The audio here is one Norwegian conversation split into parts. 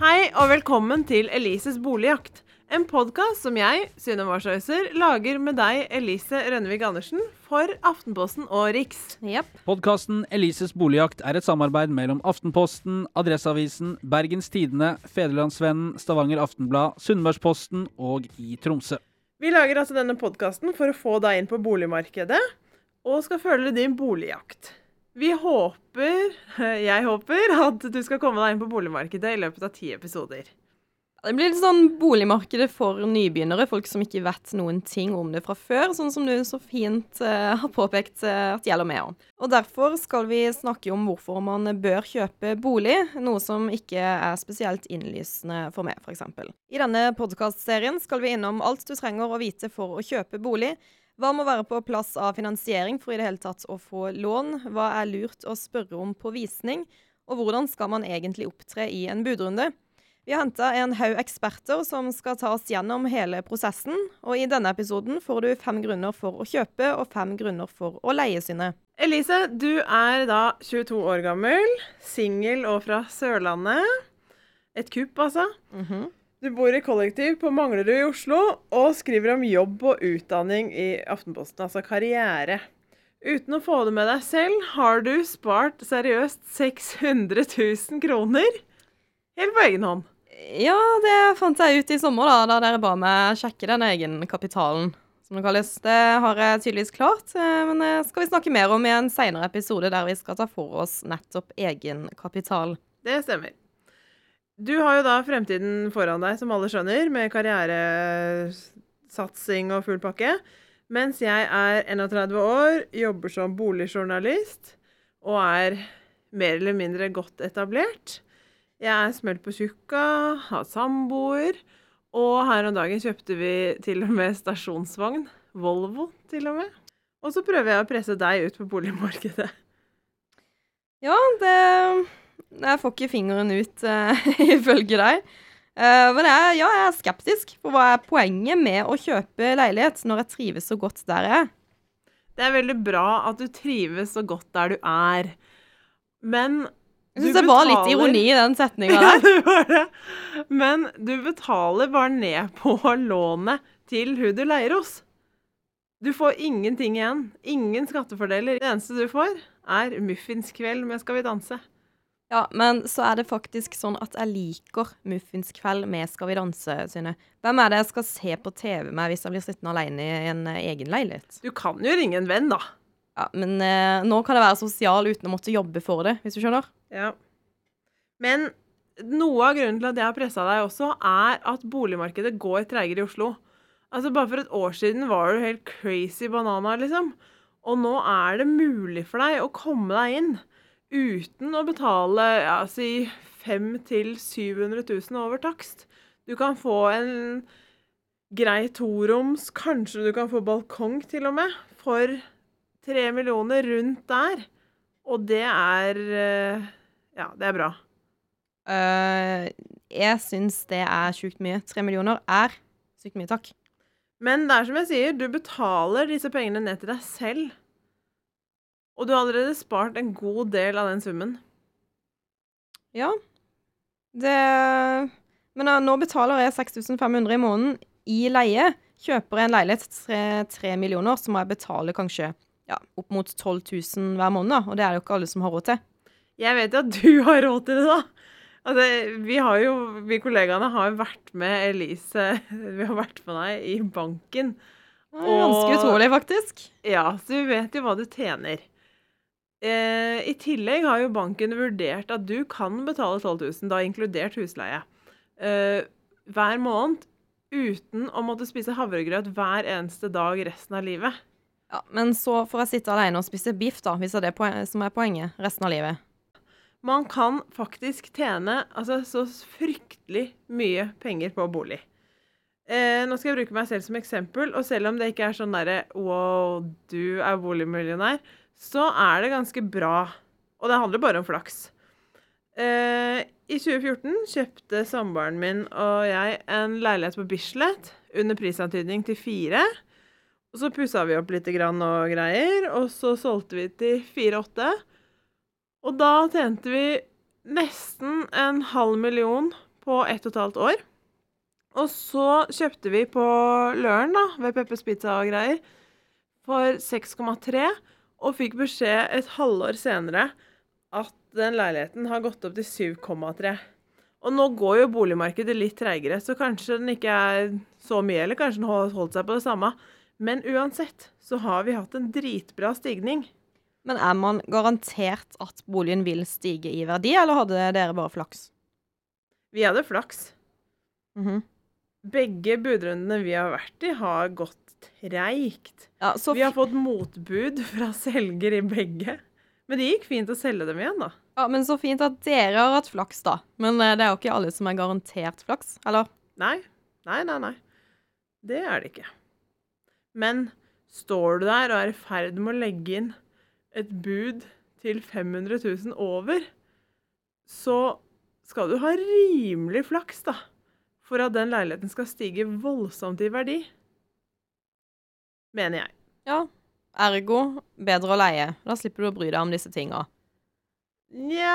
Hei og velkommen til Elises boligjakt. En podkast som jeg, Synnøve Warshauser, lager med deg, Elise Rønnevik Andersen, for Aftenposten og Riks. Yep. Podkasten Elises boligjakt er et samarbeid mellom Aftenposten, Adresseavisen, Bergens Tidende, Federlandsvennen, Stavanger Aftenblad, Sunnmørsposten og i Tromsø. Vi lager altså denne podkasten for å få deg inn på boligmarkedet, og skal følge din boligjakt. Vi håper, jeg håper, at du skal komme deg inn på boligmarkedet i løpet av ti episoder. Det blir litt sånn boligmarkedet for nybegynnere, folk som ikke vet noen ting om det fra før, sånn som du så fint uh, har påpekt uh, at gjelder meg òg. Og derfor skal vi snakke om hvorfor man bør kjøpe bolig, noe som ikke er spesielt innlysende for meg, f.eks. I denne podkastserien skal vi innom alt du trenger å vite for å kjøpe bolig. Hva må være på plass av finansiering for i det hele tatt å få lån? Hva er lurt å spørre om på visning? Og hvordan skal man egentlig opptre i en budrunde? Vi har henta en haug eksperter som skal ta oss gjennom hele prosessen. Og i denne episoden får du fem grunner for å kjøpe og fem grunner for å leie sine. Elise, du er da 22 år gammel, singel og fra Sørlandet. Et kupp, altså. Du bor i kollektiv på Manglerud i Oslo og skriver om jobb og utdanning i Aftenposten, altså karriere. Uten å få det med deg selv, har du spart seriøst 600 000 kroner. Helt på egen hånd. Ja, det fant jeg ut i sommer, da, da dere ba meg sjekke den egenkapitalen, som det kalles. Det har jeg tydeligvis klart, eh, men det skal vi snakke mer om i en seinere episode der vi skal ta for oss nettopp egenkapital. Det stemmer. Du har jo da fremtiden foran deg, som alle skjønner, med karrieresatsing og full pakke. Mens jeg er 31 år, jobber som boligjournalist og er mer eller mindre godt etablert. Jeg er smelt på tjukka, har samboer, og her om dagen kjøpte vi til og med stasjonsvogn. Volvo, til og med. Og så prøver jeg å presse deg ut på boligmarkedet. Ja, det Jeg får ikke fingeren ut, uh, ifølge deg. Uh, men jeg, ja, jeg er skeptisk på hva er poenget med å kjøpe leilighet når jeg trives så godt der jeg er. Det er veldig bra at du trives så godt der du er, men Jeg syns det var litt ironi i den setninga Ja, det var det. Men du betaler bare ned på lånet til hun du leier hos. Du får ingenting igjen. Ingen skattefordeler. Det eneste du får, er muffinskveld med Skal vi danse. Ja, men så er det faktisk sånn at jeg liker muffinskveld med Skal vi danse, Synne. Hvem er det jeg skal se på TV med hvis jeg blir sittende alene i en eh, egen leilighet? Du kan jo ringe en venn, da. Ja, Men eh, nå kan jeg være sosial uten å måtte jobbe for det, hvis du skjønner? Ja. Men noe av grunnen til at jeg har pressa deg også, er at boligmarkedet går treigere i Oslo. Altså Bare for et år siden var du helt crazy banana, liksom. Og nå er det mulig for deg å komme deg inn uten å betale ja, si 500 000-700 000 over takst. Du kan få en grei toroms, kanskje du kan få balkong til og med, for tre millioner rundt der. Og det er eh, Ja, det er bra. Uh, jeg syns det er sjukt mye. Tre millioner er sykt mye, takk. Men det er som jeg sier, du betaler disse pengene ned til deg selv. Og du har allerede spart en god del av den summen. Ja. Det Men nå betaler jeg 6500 i måneden i leie. Kjøper jeg en leilighet til 3 millioner, så må jeg betale kanskje ja, opp mot 12 000 hver måned. Og det er det jo ikke alle som har råd til. Jeg vet jo at du har råd til det, da. Altså, vi har jo, vi kollegaene har jo vært med Elise Vi har vært med deg i banken. Det er Ganske utrolig, faktisk. Ja, så vi vet jo hva du tjener. Eh, I tillegg har jo banken vurdert at du kan betale 12 000, da inkludert husleie, eh, hver måned uten å måtte spise havregrøt hver eneste dag resten av livet. Ja, Men så får jeg sitte alene og spise biff, da, hvis det er det som er poenget resten av livet. Man kan faktisk tjene altså, så fryktelig mye penger på bolig. Eh, nå skal jeg bruke meg selv som eksempel, og selv om det ikke er sånn derre wow, du er boligmillionær, så er det ganske bra. Og det handler bare om flaks. Eh, I 2014 kjøpte samboeren min og jeg en leilighet på Bislett under prisantydning til fire. Og så pussa vi opp litt grann og greier, og så solgte vi til 4,8. Og da tjente vi nesten en halv million på ett og et halvt år. Og så kjøpte vi på Løren, da, ved Peppers Pizza og greier, for 6,3, og fikk beskjed et halvår senere at den leiligheten har gått opp til 7,3. Og nå går jo boligmarkedet litt treigere, så kanskje den ikke er så mye, eller kanskje den har holdt seg på det samme. Men uansett så har vi hatt en dritbra stigning. Men er man garantert at boligen vil stige i verdi, eller hadde dere bare flaks? Vi hadde flaks. Mhm. Begge budrundene vi har vært i, har gått treigt. Ja, Vi har fått motbud fra selger i begge. Men det gikk fint å selge dem igjen, da. Ja, men så fint at dere har hatt flaks, da. Men eh, det er jo ikke alle som er garantert flaks, eller? Nei, nei, nei. nei. Det er det ikke. Men står du der og er i ferd med å legge inn et bud til 500 000 over, så skal du ha rimelig flaks, da, for at den leiligheten skal stige voldsomt i verdi. Mener jeg. Ja. Ergo bedre å leie. Da slipper du å bry deg om disse tinga. Nja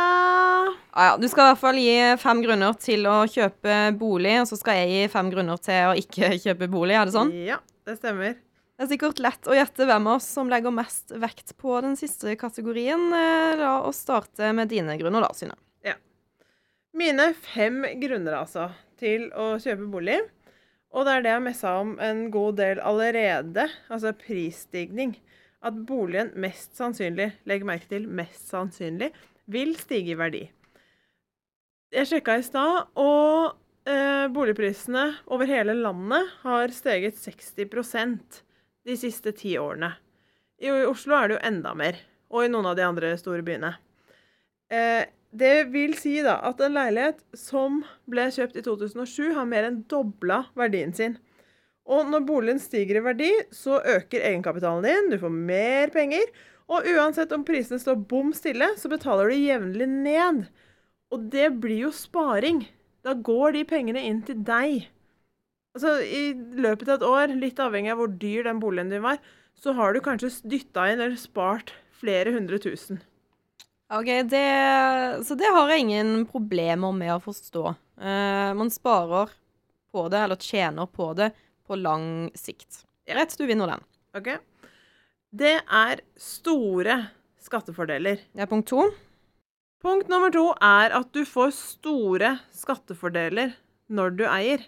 Ja, ja, du skal i hvert fall gi fem grunner til å kjøpe bolig, og så skal jeg gi fem grunner til å ikke kjøpe bolig. Er det sånn? Ja, det stemmer. Det er sikkert lett å gjette hvem av oss som legger mest vekt på den siste kategorien. Eh, La oss starte med dine grunner, da, Synne. Ja. Mine fem grunner, altså, til å kjøpe bolig. Og det er det jeg messa om en god del allerede, altså prisstigning. At boligen mest sannsynlig, legg merke til mest sannsynlig, vil stige i verdi. Jeg sjekka i stad, og eh, boligprisene over hele landet har steget 60% de siste ti årene. I, I Oslo er det jo enda mer, og i noen av de andre store byene. Eh, det vil si da at en leilighet som ble kjøpt i 2007, har mer enn dobla verdien sin. Og når boligen stiger i verdi, så øker egenkapitalen din, du får mer penger. Og uansett om prisene står bom stille, så betaler du jevnlig ned. Og det blir jo sparing. Da går de pengene inn til deg. Altså, I løpet av et år, litt avhengig av hvor dyr den boligen din var, så har du kanskje dytta inn eller spart flere hundre tusen. Ok, det, Så det har jeg ingen problemer med å forstå. Eh, man sparer på det, eller tjener på det, på lang sikt. Rett, du vinner den. Ok? Det er store skattefordeler. Det er punkt to. Punkt nummer to er at du får store skattefordeler når du eier.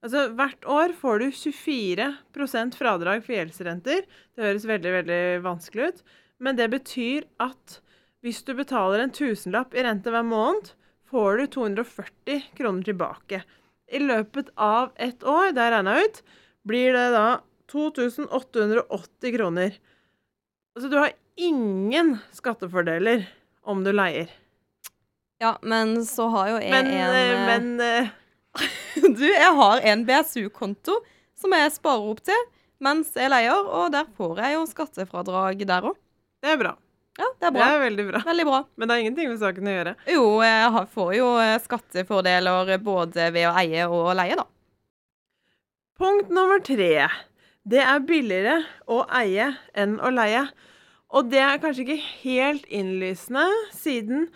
Altså, Hvert år får du 24% fradrag for gjeldsrenter. Det høres veldig veldig vanskelig ut, men det betyr at hvis du betaler en tusenlapp i rente hver måned, får du 240 kroner tilbake. I løpet av ett år, det er regna ut, blir det da 2880 kroner. Altså, du har ingen skattefordeler om du leier. Ja, men så har jo jeg Men, en eh, eh, men eh, Du, jeg har en BSU-konto som jeg sparer opp til mens jeg leier, og der får jeg jo skattefradrag der òg. det er bra. Ja, det er Det er veldig bra. Veldig bra. Men det har ingenting med saken å gjøre. Jo, jeg får jo eh, skattefordeler både ved å eie og leie, da. Punkt nummer tre. Det er billigere å eie enn å leie. Og det er kanskje ikke helt innlysende, siden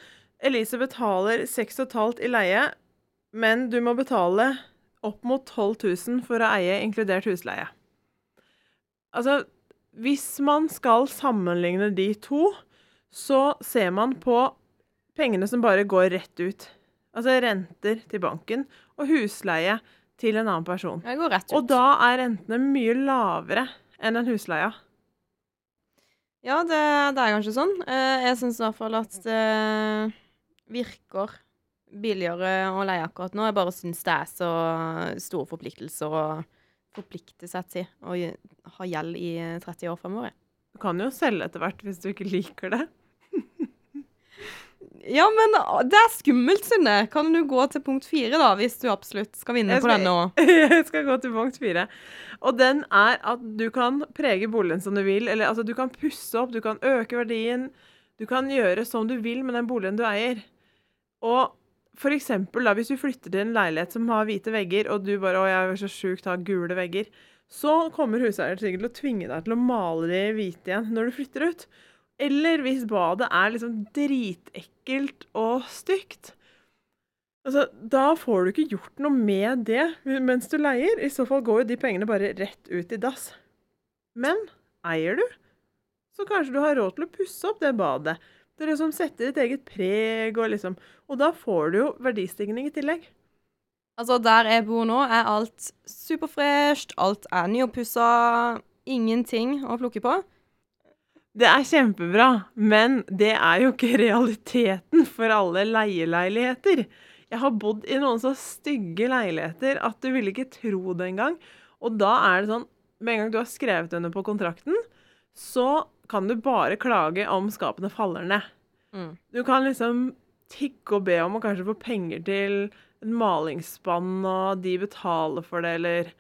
Elise betaler 6,5 i leie, men du må betale opp mot 12 000 for å eie, inkludert husleie. Altså, hvis man skal sammenligne de to, så ser man på pengene som bare går rett ut. Altså renter til banken og husleie til en annen person. Det går rett ut. Og da er rentene mye lavere enn en husleie. Ja, det, det er kanskje sånn. Eh, Jeg syns i hvert fall at det virker billigere å leie akkurat nå. Jeg bare syns det er så store forpliktelser å forplikte seg til å ha gjeld i 30 år fremover. Du kan jo selge etter hvert hvis du ikke liker det. Ja, men ah, det er skummelt, Synne. Kan du gå til punkt fire, da, hvis du absolutt skal vinne skal, på denne òg? Jeg skal gå til punkt fire. Og den er at du kan prege boligen som du vil. Eller altså, du kan pusse opp, du kan øke verdien. Du kan gjøre som du vil med den boligen du eier. Og for eksempel da, hvis du flytter til en leilighet som har hvite vegger, og du bare 'Å, jeg er så sjukt, har gule vegger', så kommer huseier sikkert til å tvinge deg til å male de hvite igjen når du flytter ut. Eller hvis badet er liksom dritekkelt og stygt, Altså, da får du ikke gjort noe med det mens du leier. I så fall går jo de pengene bare rett ut i dass. Men eier du, så kanskje du har råd til å pusse opp det badet. Det liksom setter ditt eget preg, og liksom Og da får du jo verdistigning i tillegg. Altså, der jeg bor nå, er alt superfresht, alt er nyoppussa, ingenting å plukke på. Det er kjempebra, men det er jo ikke realiteten for alle leieleiligheter. Jeg har bodd i noen så stygge leiligheter at du ville ikke tro det engang. Og da er det sånn Med en gang du har skrevet under på kontrakten, så kan du bare klage om skapene faller ned. Mm. Du kan liksom tigge og be om å kanskje få penger til en malingsspann, og de betaler for det, eller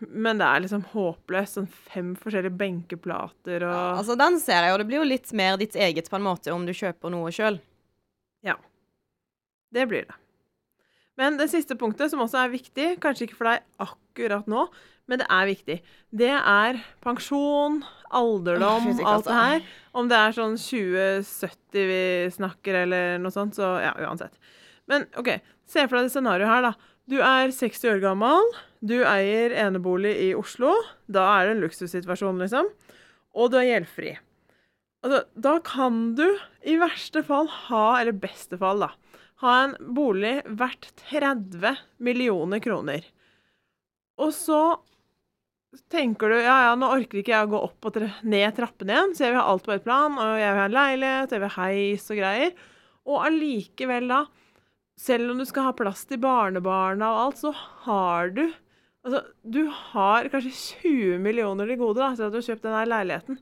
Men det er liksom håpløst. Sånn fem forskjellige benkeplater og Ja, altså, den ser jeg, og det blir jo litt mer ditt eget på en måte om du kjøper noe sjøl. Det blir det. Men det siste punktet, som også er viktig, kanskje ikke for deg akkurat nå, men det er viktig, det er pensjon, alderdom, fytti alt det her. Om det er sånn 2070 vi snakker, eller noe sånt, så ja, uansett. Men OK, se for deg det scenarioet her, da. Du er 60 år gammel, du eier enebolig i Oslo. Da er det en luksussituasjon, liksom. Og du er gjeldfri. Altså, da kan du i verste fall ha, eller beste fall, da, ha en bolig verdt 30 millioner kroner. Og så tenker du ja, ja, nå orker ikke jeg å gå opp og ned trappene igjen, så jeg vil ha alt på ett plan, og jeg vil ha en leilighet, jeg vil ha heis og greier. Og allikevel, da, selv om du skal ha plass til barnebarna og alt, så har du Altså, du har kanskje 20 millioner til gode da, etter du har kjøpt denne leiligheten.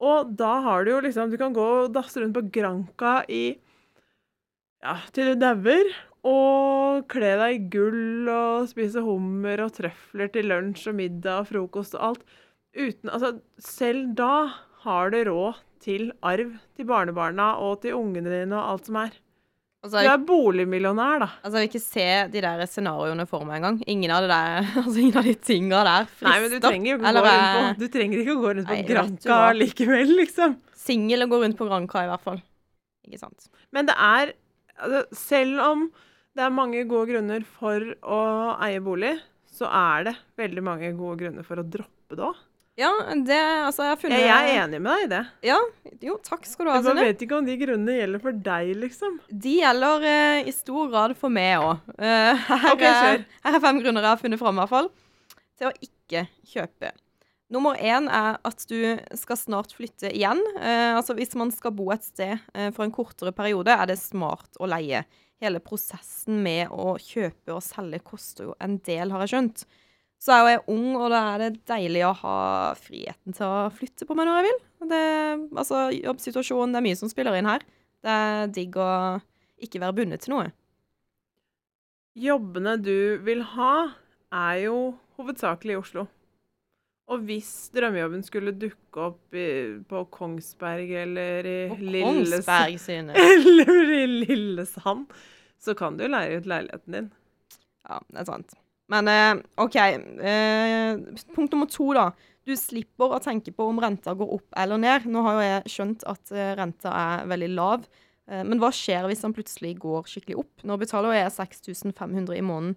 Og da har du jo liksom Du kan gå og dasse rundt på Granca i ja, til du dauer. Og kle deg i gull og spise hummer og trøfler til lunsj og middag og frokost og alt. Uten Altså, selv da har du råd til arv til barnebarna og til ungene dine og alt som er. Altså, Du er boligmillionær, da. altså, jeg vil ikke se de der scenarioene for meg engang. Ingen av det der, altså, ingen av de tinga der frister. Nei, men du trenger ikke Eller er- på Du trenger ikke å gå rundt på Nei, Granca likevel, liksom. Singel og gå rundt på Granca, i hvert fall. Ikke sant. Men det er altså, Selv om det er mange gode grunner for å eie bolig, så er det veldig mange gode grunner for å droppe det òg. Ja, det Altså, jeg funnet Jeg er enig med deg i det. Ja, jo, takk skal du ha, Jeg bare vet ikke om de grunnene gjelder for deg, liksom. De gjelder uh, i stor grad for meg òg. her, okay, er- her er fem grunner jeg har funnet fram, i hvert fall, til å ikke kjøpe. Nummer én er at du skal snart flytte igjen. Uh, altså Hvis man skal bo et sted eh, for en kortere periode, er det smart å leie. Hele prosessen med å kjøpe og selge koster jo en del, har jeg skjønt. Så er jo jeg ung, og da er det deilig å ha friheten til å flytte på meg når jeg vil. Det, altså, Jobbsituasjonen, det er mye som spiller inn her. Det er digg å ikke være bundet til noe. Jobbene du vil ha, er jo hovedsakelig i Oslo. Og hvis drømmejobben skulle dukke opp i, på Kongsberg eller i Lillesand. Eller i Lillesand, så kan du leie ut leiligheten din. Ja, det er sant. Men eh, OK. Eh, punkt nummer to, da. Du slipper å tenke på om renta går opp eller ned. Nå har jo jeg skjønt at eh, renta er veldig lav. Men hva skjer hvis den plutselig går skikkelig opp? Nå betaler jeg 6500 i måneden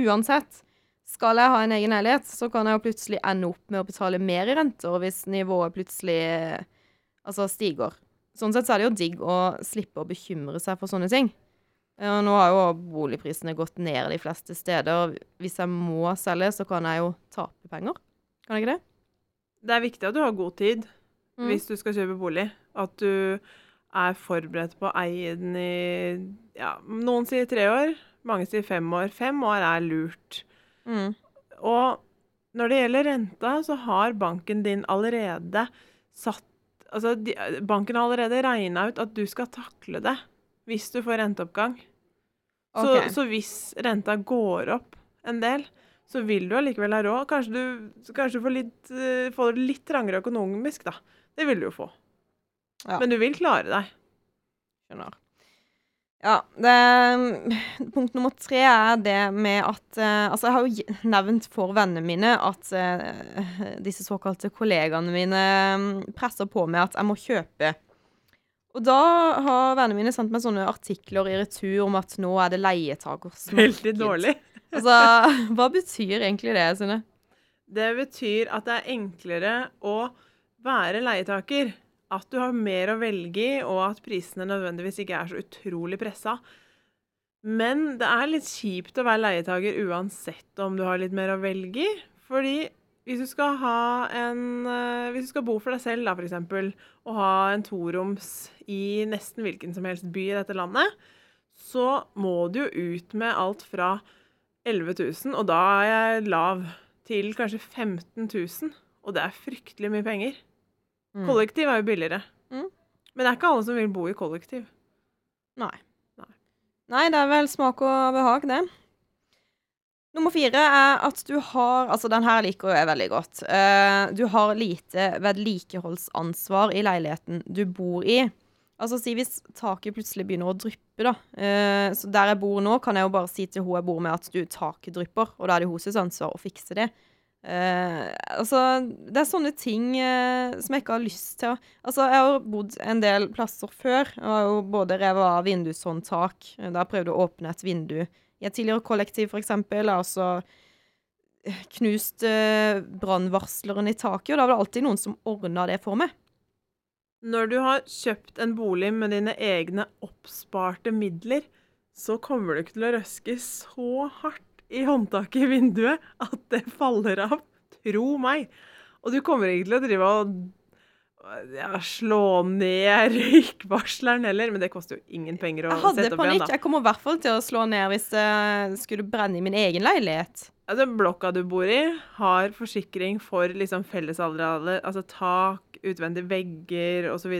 uansett. Skal jeg ha en egen leilighet, så kan jeg jo plutselig ende opp med å betale mer i renter hvis nivået plutselig altså stiger. Sånn sett så er det jo digg å slippe å bekymre seg for sånne ting. Ja, nå har jo boligprisene gått ned de fleste steder. og Hvis jeg må selge, så kan jeg jo tape penger. Kan jeg ikke det? Det er viktig at du har god tid Mm. hvis du skal kjøpe bolig. At du er forberedt på å eie den i ja, Noen sier tre år, mange sier fem år. Fem år er lurt. Mm. Og når det gjelder renta, så har banken din allerede satt Altså, de, banken har allerede regna ut at du skal takle det hvis du får renteoppgang. Så, så hvis renta går opp en del, så vil du allikevel ha råd. Kanskje du, kanskje du får, litt, eh, får det litt trangere økonomisk, da. Det vil du jo få. Ja. Men du vil klare deg. Skjønner. Ja, det, punkt nummer tre er det med at eh, Altså, jeg har jo nevnt for vennene mine at eh, disse såkalte kollegaene mine mm, presser på med at jeg må kjøpe. Og da har vennene mine sendt meg sånne artikler i retur om at nå er det leietakersmarked. Veldig dårlig. Altså, hva betyr egentlig det, Synne? Det betyr at det er enklere å være leietaker. At du har mer å velge i, og at prisene nødvendigvis ikke er så utrolig pressa. Men det er litt kjipt å være leietaker uansett om du har litt mer å velge i. Fordi hvis du skal ha en eh, Hvis du skal bo for deg selv, da, f.eks., og ha en toroms i nesten hvilken som helst by i dette landet, så må du jo ut med alt fra 11 000, og da er jeg lav, til kanskje 15 000. Og det er fryktelig mye penger. Mm. Kollektiv er jo billigere. Mm. Men det er ikke alle som vil bo i kollektiv. Nei. Nei. Nei, det er vel smak og behag, det. Nummer fire er at du har Altså, den her liker jeg veldig godt. Uh, du har lite vedlikeholdsansvar i leiligheten du bor i. Altså, si hvis taket plutselig begynner å dryppe, da. Uh, så der jeg bor nå, kan jeg jo bare si til hun jeg bor med, at du, taket drypper, og da er det hennes ansvar å fikse det. Eh, altså, det er sånne ting eh, som jeg ikke har lyst til å Altså, jeg har bodd en del plasser før. Jeg har jo både revet av vindushåndtak, da jeg prøvde å åpne et vindu i et tidligere kollektiv, eksempel. Jeg har også eh, knust eh, brannvarsleren i taket, og da var det alltid noen som ordna det for meg. Når du har kjøpt en bolig med dine egne oppsparte midler, så kommer du ikke til å røske så hardt i håndtaket i vinduet at det faller av. Tro meg. Og du kommer ikke til å drive og ja, slå ned røykvarsleren heller, men det koster jo ingen penger å sette opp igjen, panikk. Jeg kommer i hvert fall til å slå ned hvis det skulle brenne i min egen leilighet. Altså, blokka du bor i, har forsikring for liksom fellesarealer, altså tak, utvendige vegger osv.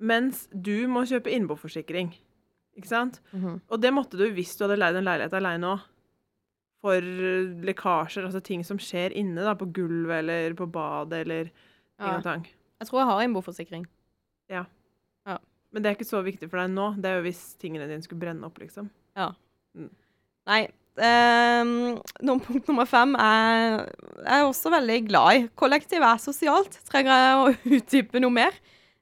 Mens du må kjøpe innboforsikring. Ikke sant? Og det måtte du hvis du hadde leid en leilighet alene òg. For lekkasjer, altså ting som skjer inne, da, på gulvet eller på badet eller ting Ja. og tang. Jeg tror jeg har innboforsikring. Men det er ikke så viktig for deg nå. Det er jo hvis tingene dine skulle brenne opp, liksom. Ja. Nei. Um, punkt nummer fem er jeg er også veldig glad i. Kollektiv er sosialt. Trenger jeg å utdype noe mer?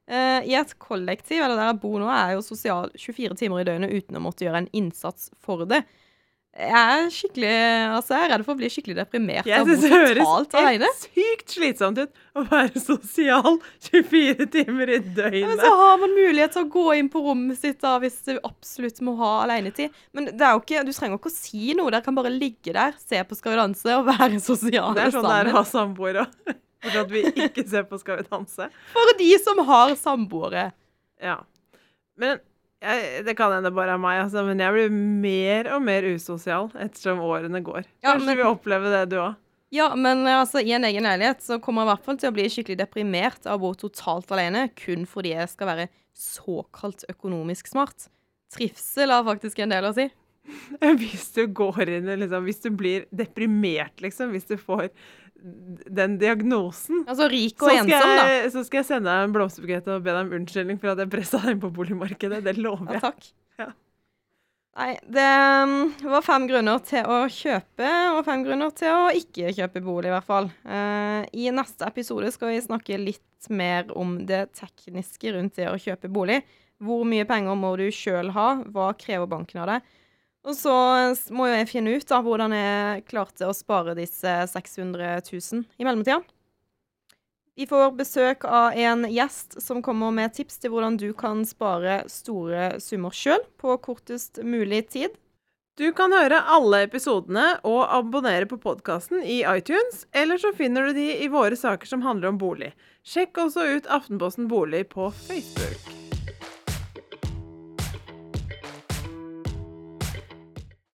Uh, I et kollektiv, eller der jeg bor nå, er jeg jo sosial 24 timer i døgnet uten å måtte gjøre en innsats for det. Jeg er skikkelig Altså, jeg er redd for å bli skikkelig deprimert Jeg syns det høres helt sykt slitsomt ut å være sosial 24 timer i Ja, men så har man mulighet til å gå inn på rommet sitt da, hvis du absolutt må ha alenetid. Men er ikke, du trenger ikke å si noe. Dere kan bare ligge der, se på Skal vi danse og være sosiale Det er sånn det er å ha samboere. For at vi ikke ser på Skal vi danse. For de som har samboere. Ja. Men jeg, det kan hende bare er meg, altså, men jeg blir mer og mer usosial ettersom årene går. Ja, Kanskje men- vi opplever det, du òg. Ja, men altså, i en egen leilighet så kommer jeg i hvert fall til å bli skikkelig deprimert av å bo totalt alene, kun fordi jeg skal være såkalt økonomisk smart. Trivsel har faktisk en del å si. Hvis du går inn liksom, Hvis du blir deprimert, liksom, hvis du får den diagnosen Altså rik og ensom, da. så skal jeg sende deg en blomsterbukett og be deg om unnskyldning for at jeg pressa deg inn på boligmarkedet. Det lover Ja, jeg. takk. Ja. Nei, det um, var fem grunner til å kjøpe, og fem grunner til å ikke kjøpe bolig, i hvert fall. Uh, I neste episode skal vi snakke litt mer om det tekniske rundt det å kjøpe bolig. Hvor mye penger må du sjøl ha? Hva krever banken av deg? Og så må jo jeg finne ut da, hvordan jeg klarte å spare disse 600 000 i mellomtida. Vi får besøk av en gjest som kommer med tips til hvordan du kan spare store summer sjøl på kortest mulig tid. Du kan høre alle episodene og abonnere på podkasten i iTunes, eller så finner du de i våre saker som handler om bolig. Sjekk også ut Aftenposten bolig på Facebook.